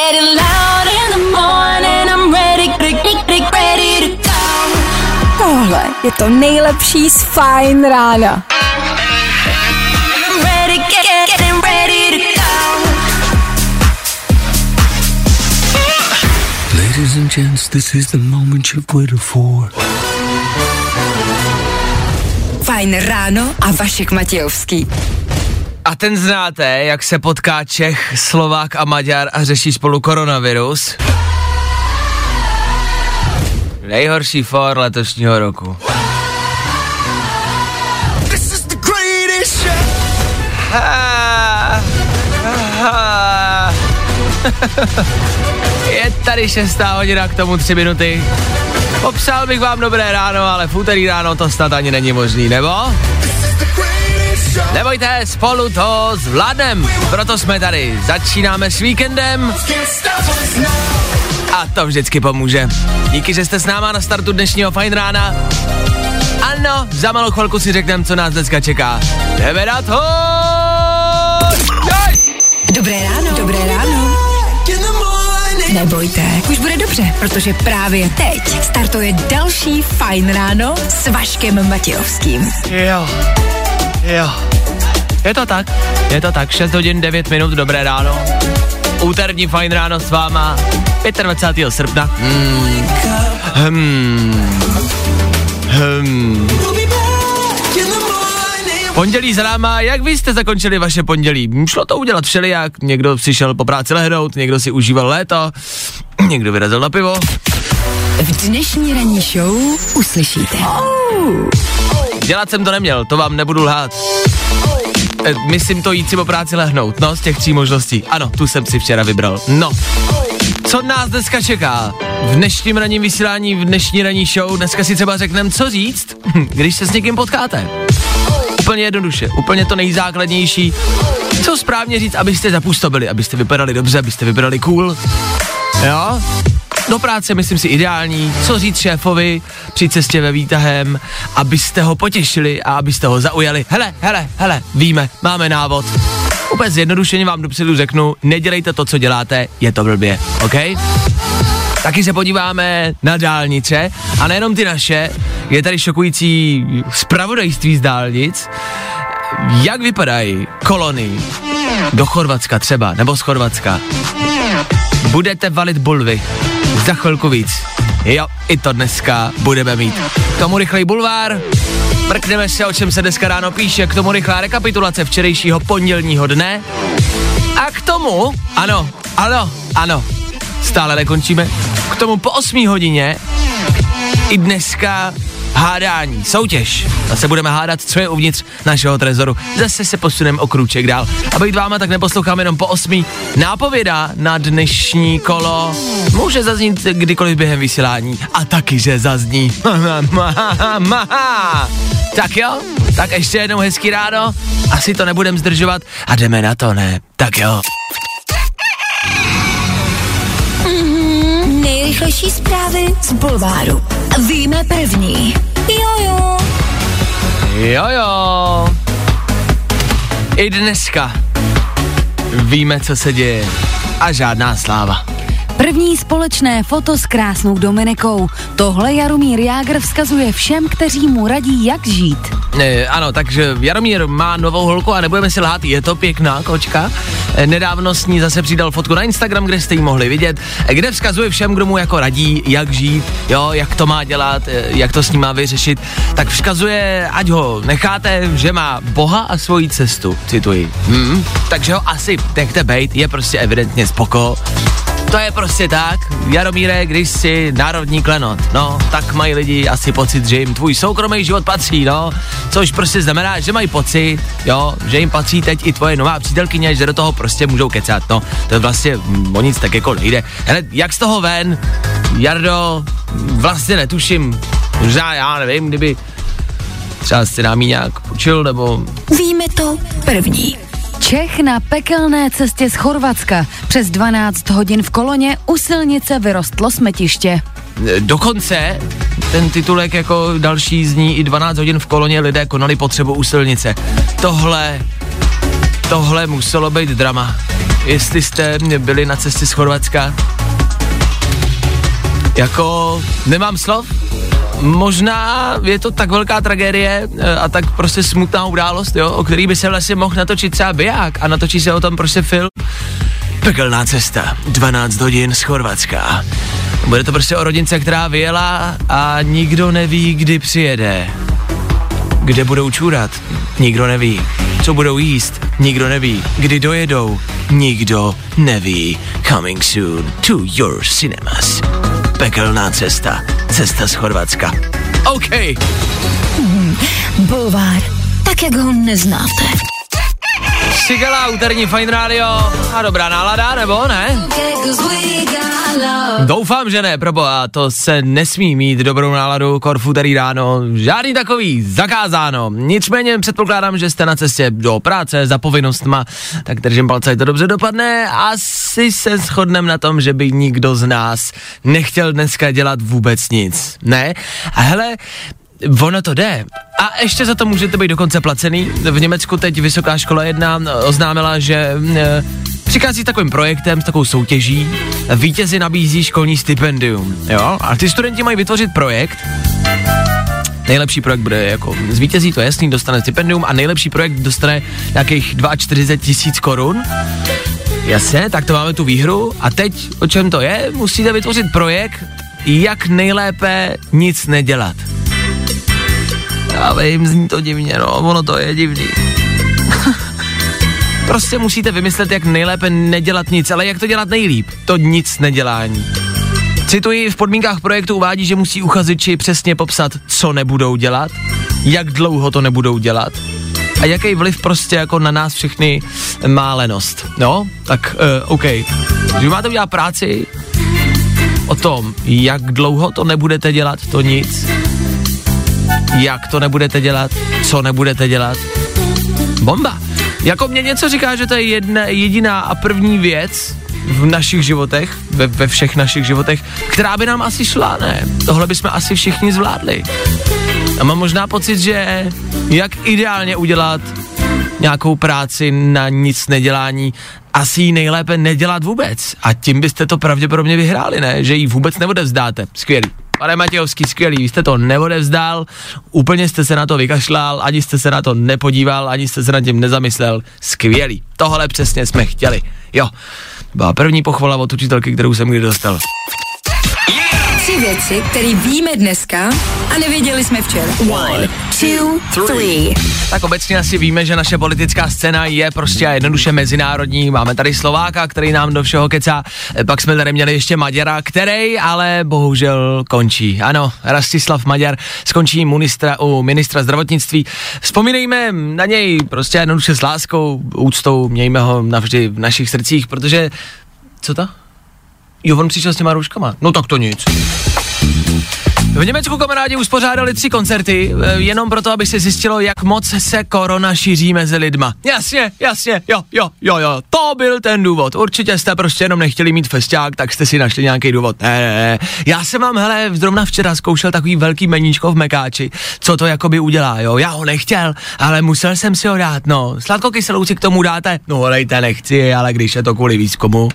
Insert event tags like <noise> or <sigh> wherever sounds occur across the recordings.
getting loud in the morning. I'm ready, ready, ready to go. Tohle je to nejlepší z Fajn rána. I'm ready, get, getting ready to go. Ladies and gents, this is the moment you've waited for. Fajn ráno a Vašek Matějovský. A ten znáte, jak se potká Čech, Slovák a Maďar a řeší spolu koronavirus? Nejhorší for letošního roku. Ha, ha. <laughs> Je tady šestá hodina, k tomu tři minuty. Popsal bych vám dobré ráno, ale v úterý ráno to snad ani není možný, nebo? Nebojte, spolu to zvládnem, proto jsme tady. Začínáme s víkendem a to vždycky pomůže. Díky, že jste s náma na startu dnešního fajn rána. Ano, za malou chvilku si řekneme, co nás dneska čeká. Jdeme na to! Dobré ráno. Dobré ráno. Nebojte, už bude dobře, protože právě teď startuje další Fajn ráno s Vaškem Matějovským. Jo, jo. Je to tak, je to tak, 6 hodin 9 minut, dobré ráno. Úterní fajn ráno s váma, 25. srpna. Hmm. Hmm. Hmm. Pondělí za náma, jak vy jste zakončili vaše pondělí? Šlo to udělat všelijak, někdo si šel po práci lehnout, někdo si užíval léto, někdo vyrazil na pivo. V dnešní ranní show uslyšíte. Dělat jsem to neměl, to vám nebudu lhát. E, myslím to jít si po práci lehnout, no, z těch tří možností. Ano, tu jsem si včera vybral. No. Co nás dneska čeká? V dnešním ranním vysílání, v dnešní ranní show, dneska si třeba řekneme, co říct, <laughs> když se s někým potkáte. Úplně jednoduše, úplně to nejzákladnější. Co správně říct, abyste zapůsobili, abyste vypadali dobře, abyste vypadali cool. Jo? Do práce myslím si ideální, co říct šéfovi při cestě ve výtahem, abyste ho potěšili a abyste ho zaujali. Hele, hele, hele, víme, máme návod. Úplně zjednodušeně vám dopředu řeknu, nedělejte to, co děláte, je to blbě, OK? Taky se podíváme na dálnice a nejenom ty naše, je tady šokující zpravodajství z dálnic, jak vypadají kolony do Chorvatska třeba, nebo z Chorvatska. Budete valit bulvy, za chvilku víc. Jo, i to dneska budeme mít. K tomu rychlej bulvár, mrkneme se, o čem se dneska ráno píše, k tomu rychlá rekapitulace včerejšího pondělního dne. A k tomu, ano, ano, ano, stále nekončíme, k tomu po 8 hodině i dneska hádání, soutěž. Zase budeme hádat, co je uvnitř našeho trezoru. Zase se posuneme o krůček dál. A být váma, tak neposloucháme jenom po osmi. Nápověda na dnešní kolo může zaznít kdykoliv během vysílání. A taky, že zazní. <laughs> tak jo, tak ještě jednou hezký ráno. Asi to nebudem zdržovat a jdeme na to, ne? Tak jo. Nejrychlejší zprávy z Bulváru. Víme první. Jojo. Jo, jo. I dneska víme, co se děje. A žádná sláva. První společné foto s krásnou Dominikou. Tohle Jaromír Jágr vzkazuje všem, kteří mu radí, jak žít. E, ano, takže Jaromír má novou holku a nebudeme si lhát, je to pěkná kočka. E, nedávno s ní zase přidal fotku na Instagram, kde jste ji mohli vidět, e, kde vzkazuje všem, kdo mu jako radí, jak žít, jo, jak to má dělat, e, jak to s ním má vyřešit. Tak vzkazuje, ať ho necháte, že má Boha a svoji cestu, cituji. Hmm, takže ho asi nechte bejt, je prostě evidentně spoko. To je prostě tak, Jaromíre, když jsi národní klenot, no, tak mají lidi asi pocit, že jim tvůj soukromý život patří, no, což prostě znamená, že mají pocit, jo, že jim patří teď i tvoje nová přítelkyně, že do toho prostě můžou kecat, no, to je vlastně mm, o nic tak jako nejde. Hele, jak z toho ven, Jardo, vlastně netuším, možná já nevím, kdyby třeba si nám nějak počil, nebo Víme to první. Čech na pekelné cestě z Chorvatska. Přes 12 hodin v koloně u silnice vyrostlo smetiště. Dokonce ten titulek jako další zní i 12 hodin v koloně lidé konali potřebu u silnice. Tohle, tohle muselo být drama. jestli jste byli na cestě z Chorvatska. Jako, nemám slov, možná je to tak velká tragédie eh, a tak prostě smutná událost, jo, o který by se vlastně mohl natočit třeba biják a natočí se o tom prostě film. Pekelná cesta, 12 hodin z Chorvatska. Bude to prostě o rodince, která vyjela a nikdo neví, kdy přijede. Kde budou čůrat? Nikdo neví. Co budou jíst? Nikdo neví. Kdy dojedou? Nikdo neví. Coming soon to your cinemas. Pekelná cesta. Cesta z Chorvatska. OK. Bulvár, tak jak ho neznáte. Sigala, úterní Fine Radio. A dobrá nálada, nebo ne? Doufám, že ne, proboha, to se nesmí mít dobrou náladu, korfu tady ráno, žádný takový, zakázáno. Nicméně předpokládám, že jste na cestě do práce za povinnostma, tak držím palce, ať to dobře dopadne. Asi se shodneme na tom, že by nikdo z nás nechtěl dneska dělat vůbec nic, ne? A hele, Ono to jde. A ještě za to můžete být dokonce placený. V Německu teď Vysoká škola 1 oznámila, že e, přichází s takovým projektem, s takovou soutěží. Vítězi nabízí školní stipendium. Jo? A ty studenti mají vytvořit projekt, Nejlepší projekt bude jako zvítězí, to je jasný, dostane stipendium a nejlepší projekt dostane nějakých 42 tisíc korun. Jasně, tak to máme tu výhru a teď o čem to je? Musíte vytvořit projekt, jak nejlépe nic nedělat. Já vím, zní to divně, no, ono to je divný. <laughs> prostě musíte vymyslet, jak nejlépe nedělat nic, ale jak to dělat nejlíp. To nic nedělání. Cituji, v podmínkách projektu uvádí, že musí uchazeči přesně popsat, co nebudou dělat, jak dlouho to nebudou dělat a jaký vliv prostě jako na nás všechny má lenost. No, tak uh, OK. Když máte udělat práci o tom, jak dlouho to nebudete dělat, to nic, jak to nebudete dělat, co nebudete dělat. Bomba. Jako mě něco říká, že to je jedna, jediná a první věc v našich životech, ve, ve všech našich životech, která by nám asi šla, ne? Tohle bychom asi všichni zvládli. A mám možná pocit, že jak ideálně udělat nějakou práci na nic nedělání, asi ji nejlépe nedělat vůbec. A tím byste to pravděpodobně vyhráli, ne? Že ji vůbec neodevzdáte. Skvělý. Pane Matějovský, skvělý, vy jste to neodevzdal, úplně jste se na to vykašlal, ani jste se na to nepodíval, ani jste se nad tím nezamyslel. Skvělý. Tohle přesně jsme chtěli. Jo, byla první pochvala od učitelky, kterou jsem kdy dostal. Tři věci, které víme dneska a nevěděli jsme včera. One, two, three. Tak obecně asi víme, že naše politická scéna je prostě a jednoduše mezinárodní. Máme tady Slováka, který nám do všeho kecá. Pak jsme tady měli ještě Maďara, který ale bohužel končí. Ano, Rastislav Maďar skončí ministra, u ministra zdravotnictví. Vzpomínejme na něj prostě jednoduše s láskou, úctou, mějme ho navždy v našich srdcích, protože... Co to? Jo, on přišel s těma rouškama. No tak to nic. V Německu kamarádi uspořádali tři koncerty, eh, jenom proto, aby se zjistilo, jak moc se korona šíří mezi lidma. Jasně, jasně, jo, jo, jo, jo, to byl ten důvod. Určitě jste prostě jenom nechtěli mít festiák, tak jste si našli nějaký důvod. Ne, ne, ne. Já jsem vám, hele, zrovna včera zkoušel takový velký meníčko v Mekáči, co to jakoby udělá, jo. Já ho nechtěl, ale musel jsem si ho dát, no. Sladkokyselou si k tomu dáte? No, dejte, nechci, ale když je to kvůli výzkumu.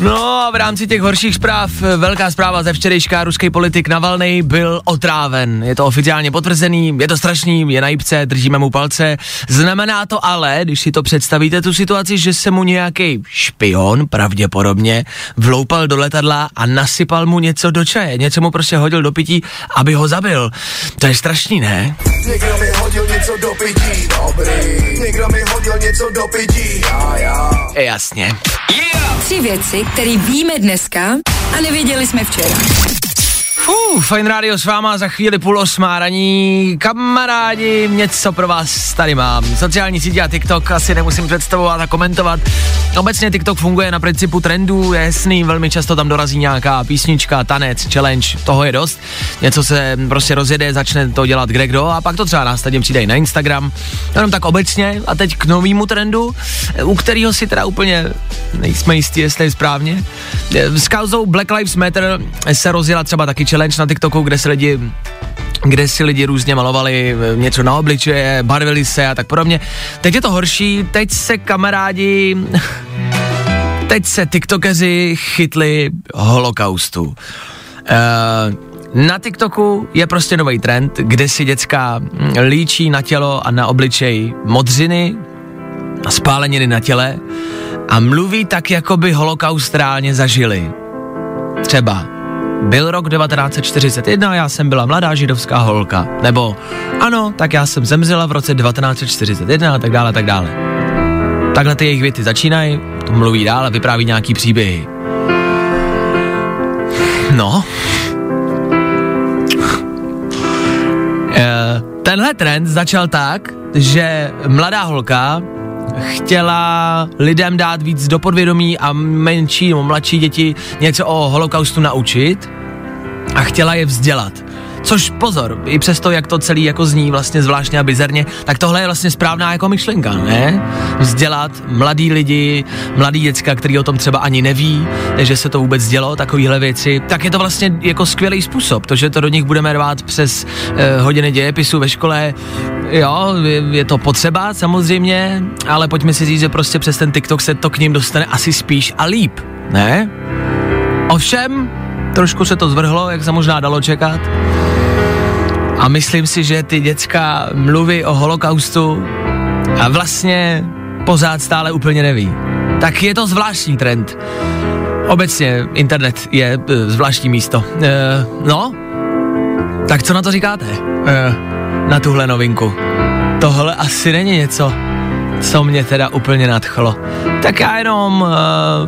No a v rámci těch horších zpráv, eh, velká zpráva ze včerejška, ruský politik Navalny byl otráven. Je to oficiálně potvrzený, je to strašný, je na jípce, držíme mu palce. Znamená to ale, když si to představíte tu situaci, že se mu nějaký špion, pravděpodobně, vloupal do letadla a nasypal mu něco do čaje, něco mu prostě hodil do pití, aby ho zabil. To je strašný, ne? Někdo mi něco do pití, dobrý. Někdo mi hodil něco do pití, já, já. Jasně. Tři věci, které víme dneska a nevěděli jsme včera. Fuh, Fine Radio s váma za chvíli půl osmá raní. Kamarádi, něco pro vás tady mám. Sociální sítě a TikTok asi nemusím představovat a komentovat. Obecně TikTok funguje na principu trendů, je jasný, velmi často tam dorazí nějaká písnička, tanec, challenge, toho je dost. Něco se prostě rozjede, začne to dělat kde kdo a pak to třeba následně přijde i na Instagram. Jenom tak obecně a teď k novému trendu, u kterého si teda úplně nejsme jistí, jestli je správně. S kauzou Black Lives Matter se rozjela třeba taky challenge na TikToku, kde se lidi kde si lidi různě malovali eh, něco na obličeje, barvili se a tak podobně. Teď je to horší, teď se kamarádi, <laughs> teď se tiktokeři chytli holokaustu. Uh, na TikToku je prostě nový trend, kde si děcka hm, líčí na tělo a na obličej modřiny a spáleniny na těle a mluví tak, jako by holokaust reálně zažili. Třeba byl rok 1941, já jsem byla mladá židovská holka. Nebo ano, tak já jsem zemřela v roce 1941 a tak dále, tak dále. Takhle ty jejich věty začínají, to mluví dál a vypráví nějaký příběhy. No. Eh, tenhle trend začal tak, že mladá holka chtěla lidem dát víc do podvědomí a menší nebo mladší děti něco o holokaustu naučit a chtěla je vzdělat. Což pozor, i přesto, jak to celý jako zní vlastně zvláštně a bizarně, tak tohle je vlastně správná jako myšlenka, ne? Vzdělat mladý lidi, mladý děcka, který o tom třeba ani neví, že se to vůbec dělo, takovéhle věci, tak je to vlastně jako skvělý způsob, to, že to do nich budeme rvát přes eh, hodiny dějepisu ve škole, jo, je, je to potřeba samozřejmě, ale pojďme si říct, že prostě přes ten TikTok se to k ním dostane asi spíš a líp, ne? Ovšem, trošku se to zvrhlo, jak se možná dalo čekat. A myslím si, že ty děcka mluví o holokaustu a vlastně pořád stále úplně neví. Tak je to zvláštní trend. Obecně internet je e, zvláštní místo. E, no, tak co na to říkáte? E, na tuhle novinku. Tohle asi není něco, co mě teda úplně nadchlo. Tak já jenom, uh,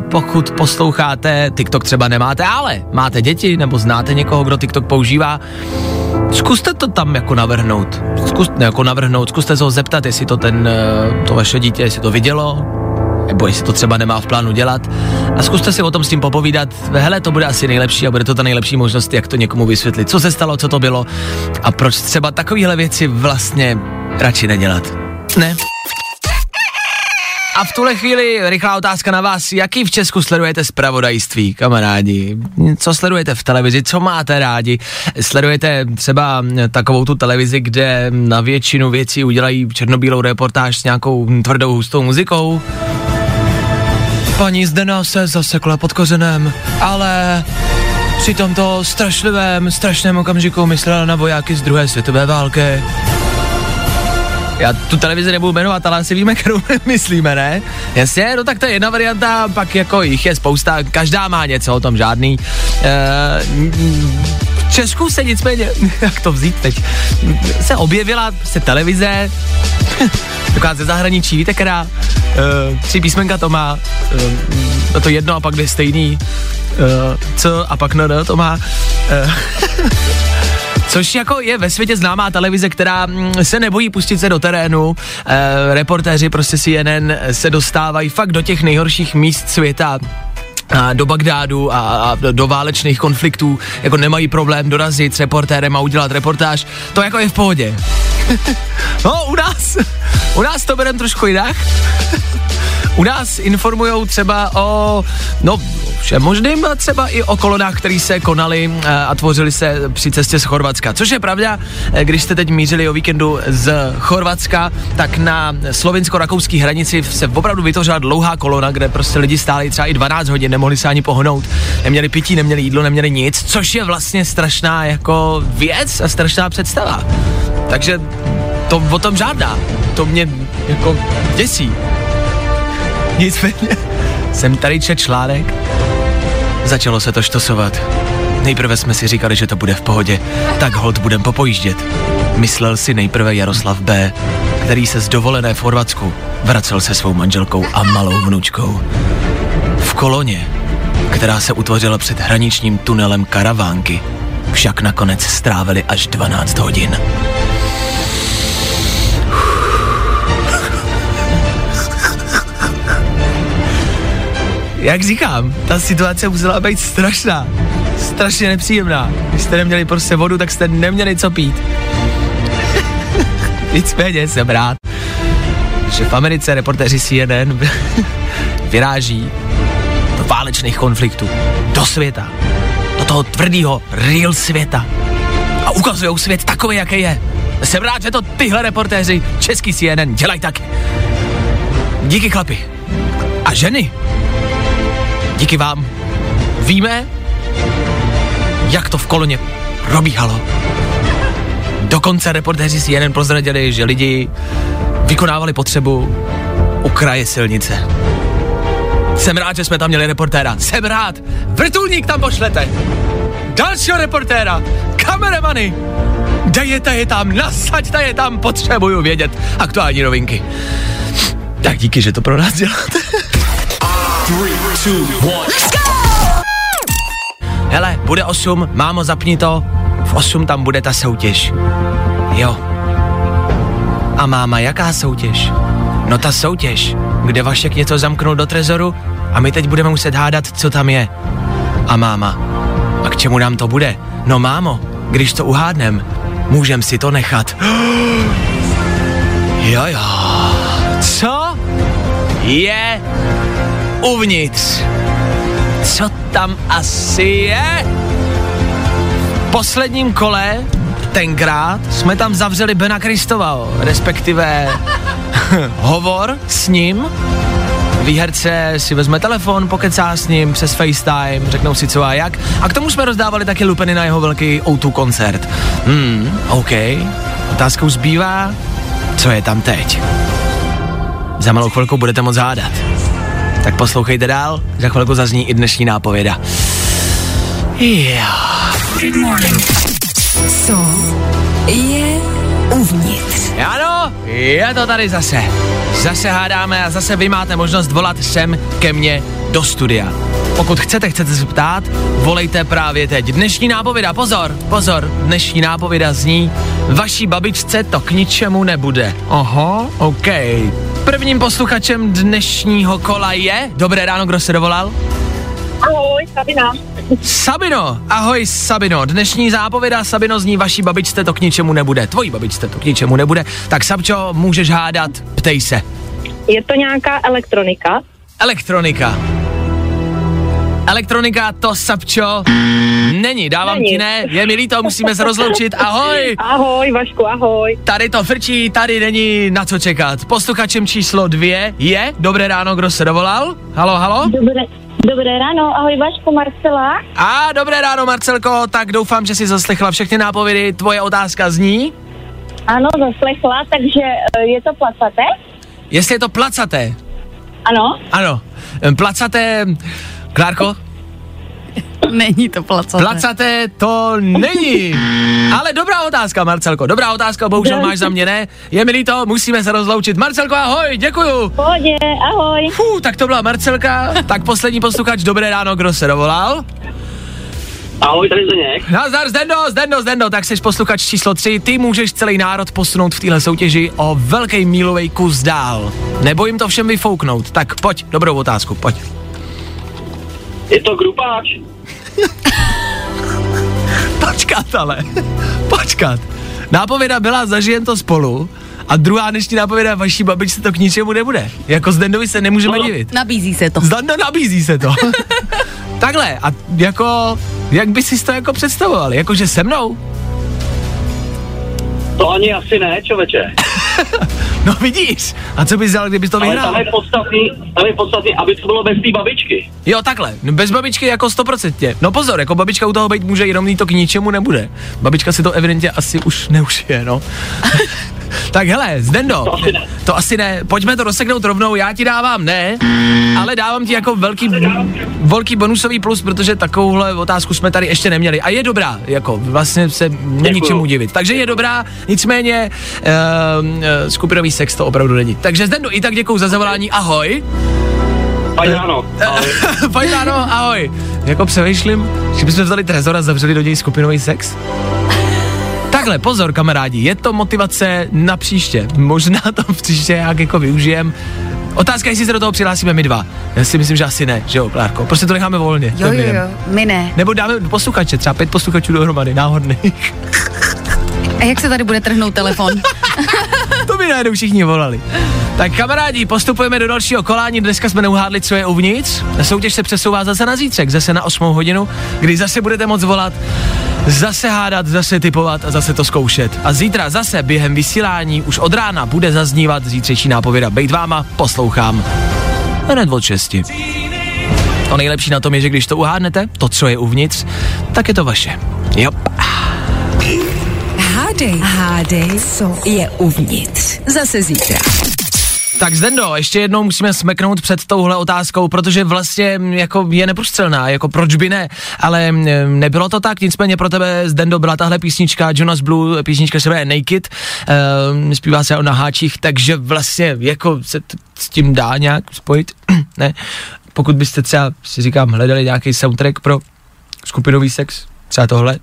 pokud posloucháte, TikTok třeba nemáte, ale máte děti nebo znáte někoho, kdo TikTok používá, zkuste to tam jako navrhnout. Zkuste, ne, jako navrhnout, zkuste se ho zeptat, jestli to ten, uh, to vaše dítě, jestli to vidělo, nebo jestli to třeba nemá v plánu dělat. A zkuste si o tom s tím popovídat. Hele, to bude asi nejlepší a bude to ta nejlepší možnost, jak to někomu vysvětlit. Co se stalo, co to bylo a proč třeba takovéhle věci vlastně radši nedělat. Ne? A v tuhle chvíli rychlá otázka na vás. Jaký v Česku sledujete zpravodajství, kamarádi? Co sledujete v televizi? Co máte rádi? Sledujete třeba takovou tu televizi, kde na většinu věcí udělají černobílou reportáž s nějakou tvrdou hustou muzikou? Paní Zdena se zasekla pod kořenem, ale při tomto strašlivém, strašném okamžiku myslela na vojáky z druhé světové války. Já tu televizi nebudu jmenovat, ale asi víme, <laughs> kterou myslíme, ne? Jasně, no tak to je jedna varianta, pak jako jich je spousta, každá má něco, o tom žádný. E, v Česku se nicméně, <laughs> jak to vzít teď, se objevila se televize, <laughs> taková ze zahraničí, víte, která, e, tři písmenka to má, e, to jedno a pak dvě stejný, e, co a pak no, to má. E, Což jako je ve světě známá televize, která mm, se nebojí pustit se do terénu. E, reportéři prostě si jeden se dostávají fakt do těch nejhorších míst světa a do Bagdádu a, a do válečných konfliktů, jako nemají problém dorazit s reportérem a udělat reportáž, to jako je v pohodě. <laughs> no, u nás, u nás to bereme trošku jinak. U nás informujou třeba o, no, všem možným, třeba i o kolonách, které se konaly eh, a tvořily se při cestě z Chorvatska. Což je pravda, eh, když jste teď mířili o víkendu z Chorvatska, tak na slovinsko-rakouské hranici se opravdu vytvořila dlouhá kolona, kde prostě lidi stáli třeba i 12 hodin, nemohli se ani pohnout, neměli pití, neměli jídlo, neměli nic, což je vlastně strašná jako věc a strašná představa. Takže to o tom žádná. To mě jako děsí. Nicméně jsem tady čet článek, začalo se to štosovat. Nejprve jsme si říkali, že to bude v pohodě, tak hold budem popojíždět. Myslel si nejprve Jaroslav B., který se z dovolené v Chorvatsku vracel se svou manželkou a malou vnučkou. V koloně, která se utvořila před hraničním tunelem karavánky, však nakonec strávili až 12 hodin. Jak říkám, ta situace musela být strašná. Strašně nepříjemná. Když jste neměli prostě vodu, tak jste neměli co pít. <laughs> Nicméně jsem rád, že v Americe reportéři CNN <laughs> vyráží do válečných konfliktů, do světa, do toho tvrdého real světa a ukazují svět takový, jaký je. Jsem rád, že to tyhle reportéři český CNN dělají taky. Díky chlapi. A ženy. Díky vám. Víme, jak to v koloně probíhalo. Dokonce reportéři si jeden prozradili, že lidi vykonávali potřebu u kraje silnice. Jsem rád, že jsme tam měli reportéra. Jsem rád. Vrtulník tam pošlete. Dalšího reportéra. Kameramany. Dejte je tam, nasaďte je tam, potřebuju vědět aktuální novinky. Tak díky, že to pro nás děláte. Hele, bude 8, mámo, zapni to. V 8 tam bude ta soutěž. Jo. A máma, jaká soutěž? No ta soutěž, kde Vašek něco zamknul do trezoru a my teď budeme muset hádat, co tam je. A máma, a k čemu nám to bude? No mámo, když to uhádnem, můžem si to nechat. <gasps> Jo, jo. Co je uvnitř? Co tam asi je? V posledním kole tenkrát jsme tam zavřeli Bena Kristova, respektive <laughs> hovor s ním. Výherce si vezme telefon, pokecá s ním přes FaceTime, řeknou si co a jak. A k tomu jsme rozdávali taky lupeny na jeho velký O2 koncert. Hmm, OK. Otázkou zbývá, co je tam teď. Za malou chvilku budete moc hádat. Tak poslouchejte dál, za chvilku zazní i dnešní nápověda. Jo. Co je uvnitř? Ano, je to tady zase. Zase hádáme a zase vy máte možnost volat sem ke mně do studia. Pokud chcete, chcete se ptát, volejte právě teď. Dnešní nápověda, pozor, pozor, dnešní nápověda zní, vaší babičce to k ničemu nebude. Oho, OK. Prvním posluchačem dnešního kola je, dobré ráno, kdo se dovolal? Ahoj, Sabina. Sabino, ahoj Sabino, dnešní zápověda Sabino zní vaší babičce to k ničemu nebude, tvojí babičce to k ničemu nebude, tak Sabčo, můžeš hádat, ptej se. Je to nějaká elektronika? Elektronika. Elektronika to Sabčo není, dávám Není. ti ne, je mi líto, musíme se rozloučit, ahoj. Ahoj, Vašku, ahoj. Tady to frčí, tady není na co čekat. Posluchačem číslo dvě je, dobré ráno, kdo se dovolal? Halo, halo? Dobré, dobré ráno, ahoj Vašku, Marcela. A dobré ráno, Marcelko, tak doufám, že jsi zaslechla všechny nápovědy, tvoje otázka zní, Ano, zaslechla, takže eh, je to placaté? jestli je to placaté. Ano. Ano, placaté, Klárko, Není to placaté. placaté to není. Ale dobrá otázka, Marcelko, dobrá otázka, bohužel máš za mě ne. Je mi líto, musíme se rozloučit. Marcelko, ahoj, děkuju. Pohodě, ahoj. Fů, tak to byla Marcelka. Tak poslední posluchač, dobré ráno, kdo se dovolal? Ahoj, tady Zdeněk. Nazdar, Zdendo, Zdendo, Zdendo, tak jsi posluchač číslo 3. Ty můžeš celý národ posunout v téhle soutěži o velký mílový kus dál. Nebo jim to všem vyfouknout. Tak pojď, dobrou otázku, pojď. Je to grupáč. <laughs> Počkat ale, počkat. Nápověda byla zažijem to spolu a druhá dnešní nápověda vaší babičce to k ničemu nebude. Jako Zdendovi se nemůžeme No. divit. Nabízí se to. Zdando nabízí se to. <laughs> Takhle, a jako, jak by si to jako představoval? Jakože se mnou? To ani asi ne, čověče. <laughs> No vidíš, a co bys dělal, kdybys to Ale vyhrál? tam je podstatný, tam je podstatný, aby to bylo bez té babičky. Jo, takhle. No, bez babičky jako stoprocentně. No pozor, jako babička u toho být může, jenom to k ničemu nebude. Babička si to evidentně asi už neužije, no. <laughs> tak hele, Zdendo, To asi ne. to asi ne. Pojďme to rozseknout rovnou, já ti dávám ne, ale dávám ti jako velký, velký bonusový plus, protože takovouhle otázku jsme tady ještě neměli. A je dobrá, jako vlastně se není čemu divit. Takže je dobrá, nicméně uh, uh, skupinový sex to opravdu není. Takže Zdendo, i tak děkuju za zavolání, ahoj. Fajn ráno. Ahoj. <laughs> Fajn ráno, ahoj. Jako přemýšlím, že bychom vzali Trezor a zavřeli do něj skupinový sex? Takhle, pozor kamarádi, je to motivace na příště. Možná to příště jak jako využijem. Otázka, jestli se do toho přihlásíme my dva. Já si myslím, že asi ne, že jo, Klárko? Prostě to necháme volně. Jo, jo, jo, my ne. Nebo dáme posluchače, třeba pět posluchačů dohromady, náhodných. A jak se tady bude trhnout telefon? <laughs> to by najednou všichni volali. Tak kamarádi, postupujeme do dalšího kolání. Dneska jsme neuhádli, co je uvnitř. Soutěž se přesouvá zase na zítřek, zase na 8 hodinu, kdy zase budete moc volat zase hádat, zase typovat a zase to zkoušet. A zítra zase během vysílání už od rána bude zaznívat zítřejší nápověda. Bejt váma, poslouchám. Hned od 6. To nejlepší na tom je, že když to uhádnete, to, co je uvnitř, tak je to vaše. Jo. Hádej, hádej, co je uvnitř. Zase zítra. Tak Zdendo, ještě jednou musíme smeknout před touhle otázkou, protože vlastně mm, jako je neprostřelná, jako proč by ne, ale mm, nebylo to tak, nicméně pro tebe Zdendo byla tahle písnička Jonas Blue, písnička se jmenuje Naked, uh, zpívá se o naháčích, takže vlastně jako se t- s tím dá nějak spojit, <clears throat> ne, pokud byste třeba, si říkám, hledali nějaký soundtrack pro skupinový sex, třeba tohle.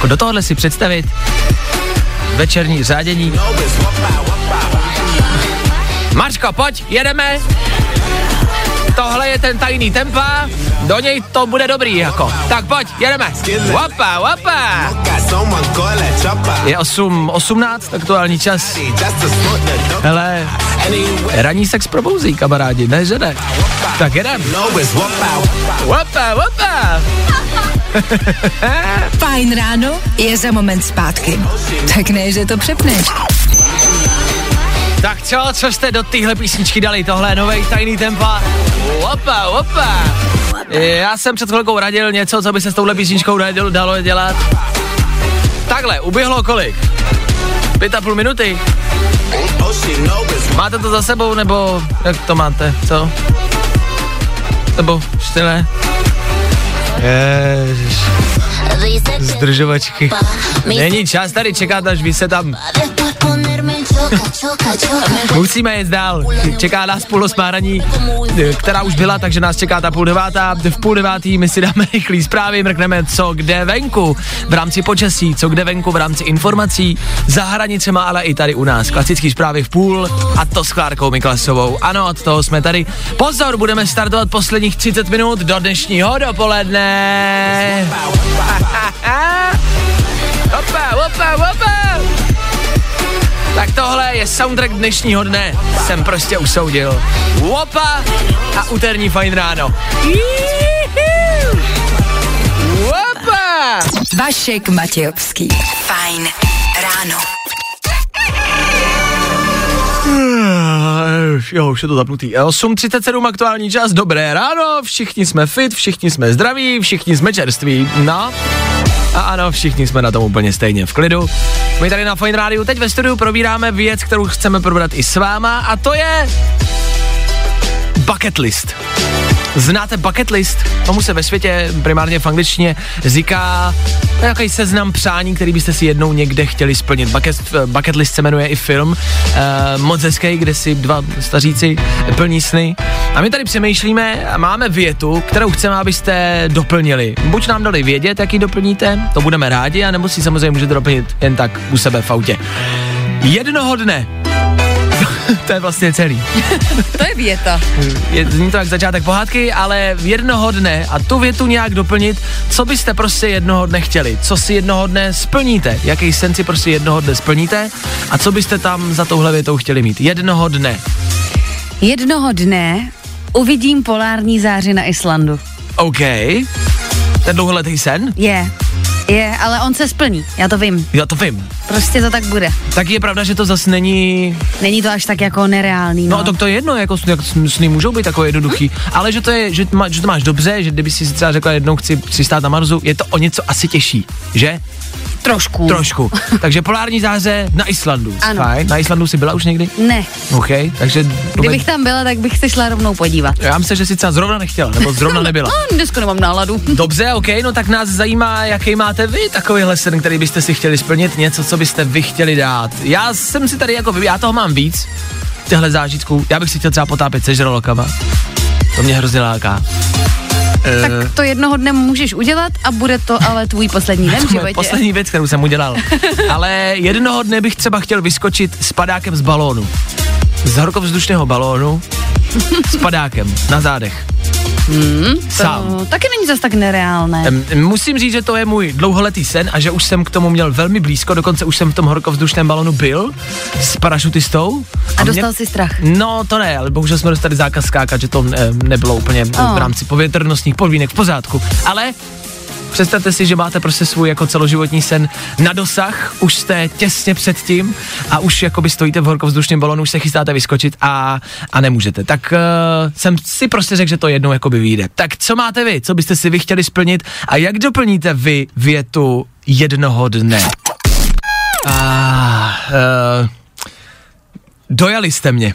Jako do tohohle si představit večerní řádění. Mařko, pojď, jedeme. Tohle je ten tajný tempa, do něj to bude dobrý jako. Tak pojď, jedeme. Wapa, wapa. Je 8, 18, aktuální čas. Hele, ranní sex probouzí, kamarádi, ne, že ne? Tak jedem. Wapa, wapa. Fajn ráno je za moment zpátky. Tak ne, že to přepneš. Tak co, co jste do téhle písničky dali? Tohle novej tajný tempa. Opa, opa. Já jsem před chvilkou radil něco, co by se s touhle písničkou dalo, dalo dělat. Takhle, uběhlo kolik? Pět a půl minuty. Máte to za sebou, nebo jak to máte, co? Nebo ještě ne? Ježiš. Zdržovačky. Není čas tady čekat, až vy se tam Musíme jít dál. Čeká nás půl osmáraní, která už byla, takže nás čeká ta půl devátá. V půl devátý my si dáme <laughs> rychlý zprávy, mrkneme, co kde venku v rámci počasí, co kde venku v rámci informací, za hranicema, ale i tady u nás. Klasický zprávy v půl a to s Klárkou Miklasovou. Ano, od toho jsme tady. Pozor, budeme startovat posledních 30 minut do dnešního dopoledne. opa, je soundtrack dnešního dne. Jsem prostě usoudil. Wopa a úterní fajn ráno. Wopa! Vašek Matějovský. Fajn ráno. Jo, už je to zapnutý. 8.37 aktuální čas, dobré ráno, všichni jsme fit, všichni jsme zdraví, všichni jsme čerství. No, a ano, všichni jsme na tom úplně stejně v klidu. My tady na Fine Rádiu teď ve studiu probíráme věc, kterou chceme probrat i s váma a to je bucket list. Znáte bucket list? Tomu se ve světě, primárně v angličtině, říká nějaký seznam přání, který byste si jednou někde chtěli splnit. Bucket, bucket list se jmenuje i film, uh, moc hezký, kde si dva staříci plní sny. A my tady přemýšlíme a máme větu, kterou chceme, abyste doplnili. Buď nám dali vědět, jak ji doplníte, to budeme rádi, anebo si samozřejmě můžete doplnit jen tak u sebe v autě. Jednoho dne <laughs> to je vlastně celý. <laughs> To je věta. Je, zní to jak začátek pohádky, ale jednoho dne a tu větu nějak doplnit, co byste prostě jednoho dne chtěli, co si jednoho dne splníte, jaký sen si prostě jednoho dne splníte a co byste tam za touhle větou chtěli mít. Jednoho dne. Jednoho dne uvidím polární záři na Islandu. OK. Ten dlouholetý sen? Je, je, ale on se splní, já to vím. Já to vím. Prostě to tak bude. Tak je pravda, že to zase není... Není to až tak jako nereálný, no. No, tak to je jedno, jako, jako sny můžou být takové jednoduchý, ale že to, je, že, to má, že to máš dobře, že kdyby si třeba řekla jednou chci přistát na Marsu, je to o něco asi těžší, že? Trošku. Trošku. <laughs> takže polární záře na Islandu. Ano. Fajn. Na Islandu jsi byla už někdy? Ne, OK, takže... kdybych tam byla, tak bych se šla rovnou podívat. Já myslím, že si třeba zrovna nechtěla, nebo zrovna nebyla. <laughs> No, dneska nemám náladu. <laughs> Dobře, OK, no tak nás zajímá, jaký máte vy takovýhle sen, který byste si chtěli splnit, něco, co byste vy chtěli dát. Já jsem si tady jako, já toho mám víc, těhle zážitků. Já bych si chtěl třeba potápět se žralokama. To mě hrozně láká. Tak to jednoho dne můžeš udělat a bude to ale tvůj poslední den v životě. poslední věc, kterou jsem udělal. <laughs> Ale jednoho dne bych třeba chtěl vyskočit s padákem z balónu. Z horkovzdušného balónu s padákem na zádech. Sám. To taky není zas tak nereálné. Musím říct, že to je můj dlouholetý sen a že už jsem k tomu měl velmi blízko, dokonce už jsem v tom horkovzdušném balonu byl s parašutistou A dostal mě- jsi strach? No, to ne, ale bohužel jsme dostali zákaz skákat, že to nebylo úplně. Oh. v rámci povětrnostních podmínek v pořádku. Ale Představte si, že máte prostě svůj jako celoživotní sen na dosah, už jste těsně před tím a už jakoby stojíte v horkovzdušném balonu, už se chystáte vyskočit a, a nemůžete. Tak uh, jsem si prostě řekl, že to jednou jakoby vyjde. Tak co máte vy? Co byste si vy chtěli splnit a jak doplníte vy větu jednoho dne? Ah, uh, dojali jste mě.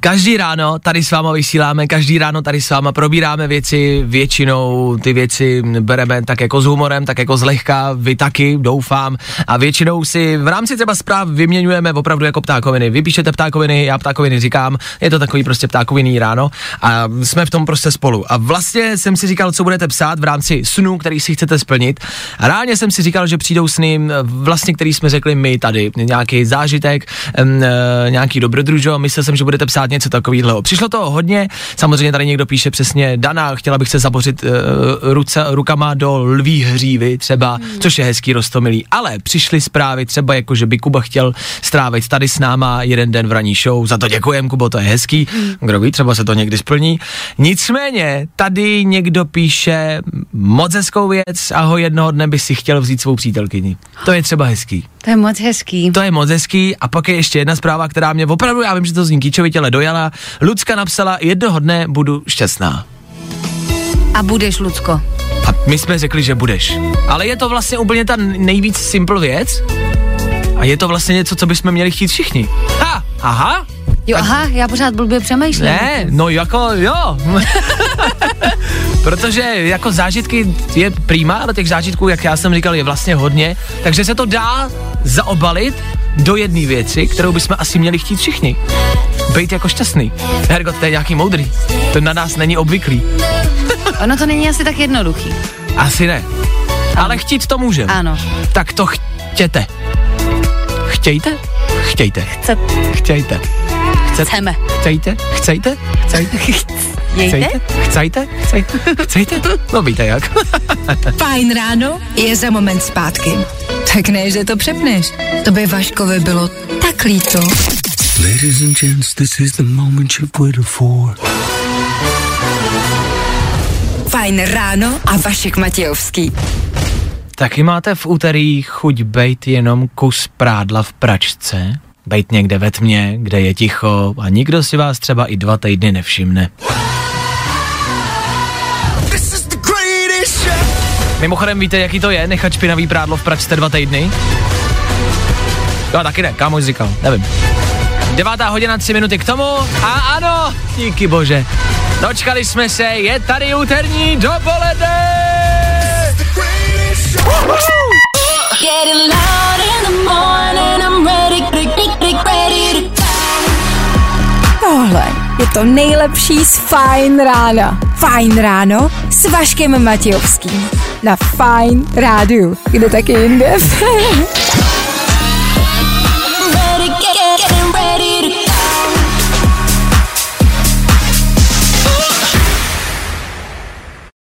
Každý ráno tady s váma vysíláme, každý ráno tady s váma probíráme věci, většinou ty věci bereme tak jako s humorem, tak jako zlehka, vy taky, doufám, a většinou si v rámci třeba zpráv vyměňujeme opravdu jako ptákoviny. Vy píšete ptákoviny, já ptákoviny říkám, je to takový prostě ptákovinný ráno a jsme v tom prostě spolu. A vlastně jsem si říkal, co budete psát v rámci snů, který si chcete splnit. A reálně jsem si říkal, že přijdou sny, vlastně, který jsme řekli my tady, nějaký zážitek, eh, nějaký dobrodružo, myslel jsem, že budete psát něco takového. Přišlo to hodně, samozřejmě tady někdo píše přesně, Dana, chtěla bych se zabořit uh, ruce, rukama do lví hřívy třeba, hmm. což je hezký rostomilý, ale přišly zprávy třeba jako, že by Kuba chtěl strávit tady s náma jeden den v ranní show, za to děkujem, Kubo, to je hezký, hmm. kdo ví, třeba se to někdy splní. Nicméně, tady někdo píše moc hezkou věc a ho jednoho dne by si chtěl vzít svou přítelkyni. To je třeba hezký. To je moc hezký. To je moc hezký a pak je ještě jedna zpráva, která mě opravdu, já vím, že to zní kýčovitě, ale dojala. Lucka napsala, jednoho dne budu šťastná. A budeš, Lucko. A my jsme řekli, že budeš. Ale je to vlastně úplně ta nejvíc simple věc a je to vlastně něco, co bychom měli chtít všichni. Ha, aha, Jo, aha, já pořád blbě přemýšlím. ne, no jako jo. <laughs> Protože jako zážitky je prýma, ale těch zážitků, jak já jsem říkal, je vlastně hodně, takže se to dá zaobalit do jedné věci, kterou bychom asi měli chtít všichni. Být jako šťastný. Hergot, to je nějaký moudrý. To na nás není obvyklý. <laughs> Ono to není asi tak jednoduchý. Asi ne. Ale chtít to můžeme. Ano. Tak to chtěte. Chtějte? Chtějte. Chce, Chtějte. Chcete? chceme. Chcejte? Chcejte? Chcejte? <laughs> Jejte? Chcejte? Chcejte? Chcejte? No víte jak. <laughs> Fajn ráno je za moment zpátky. Tak ne, že to přepneš. To by Vaškovi bylo tak líto. Ladies and gents, this is the moment you've waited for. Fajn ráno a Vašek Matějovský. Taky máte v úterý chuť bejt jenom kus prádla v pračce? Bejt někde ve tmě, kde je ticho a nikdo si vás třeba i dva týdny nevšimne. This is the greatest show. Mimochodem víte, jaký to je nechat špinavý prádlo v pračce dva týdny? Jo, taky ne, kámoš říkal, nevím. Devátá hodina, tři minuty k tomu a ano, díky bože. Dočkali jsme se, je tady úterní dopoledne! Getting loud in the morning. I'm ready, ready, ready, ready to Tohle je to nejlepší z Fajn rána. Fajn ráno s Vaškem Matějovským. Na Fajn rádiu. Kde taky jinde? <laughs>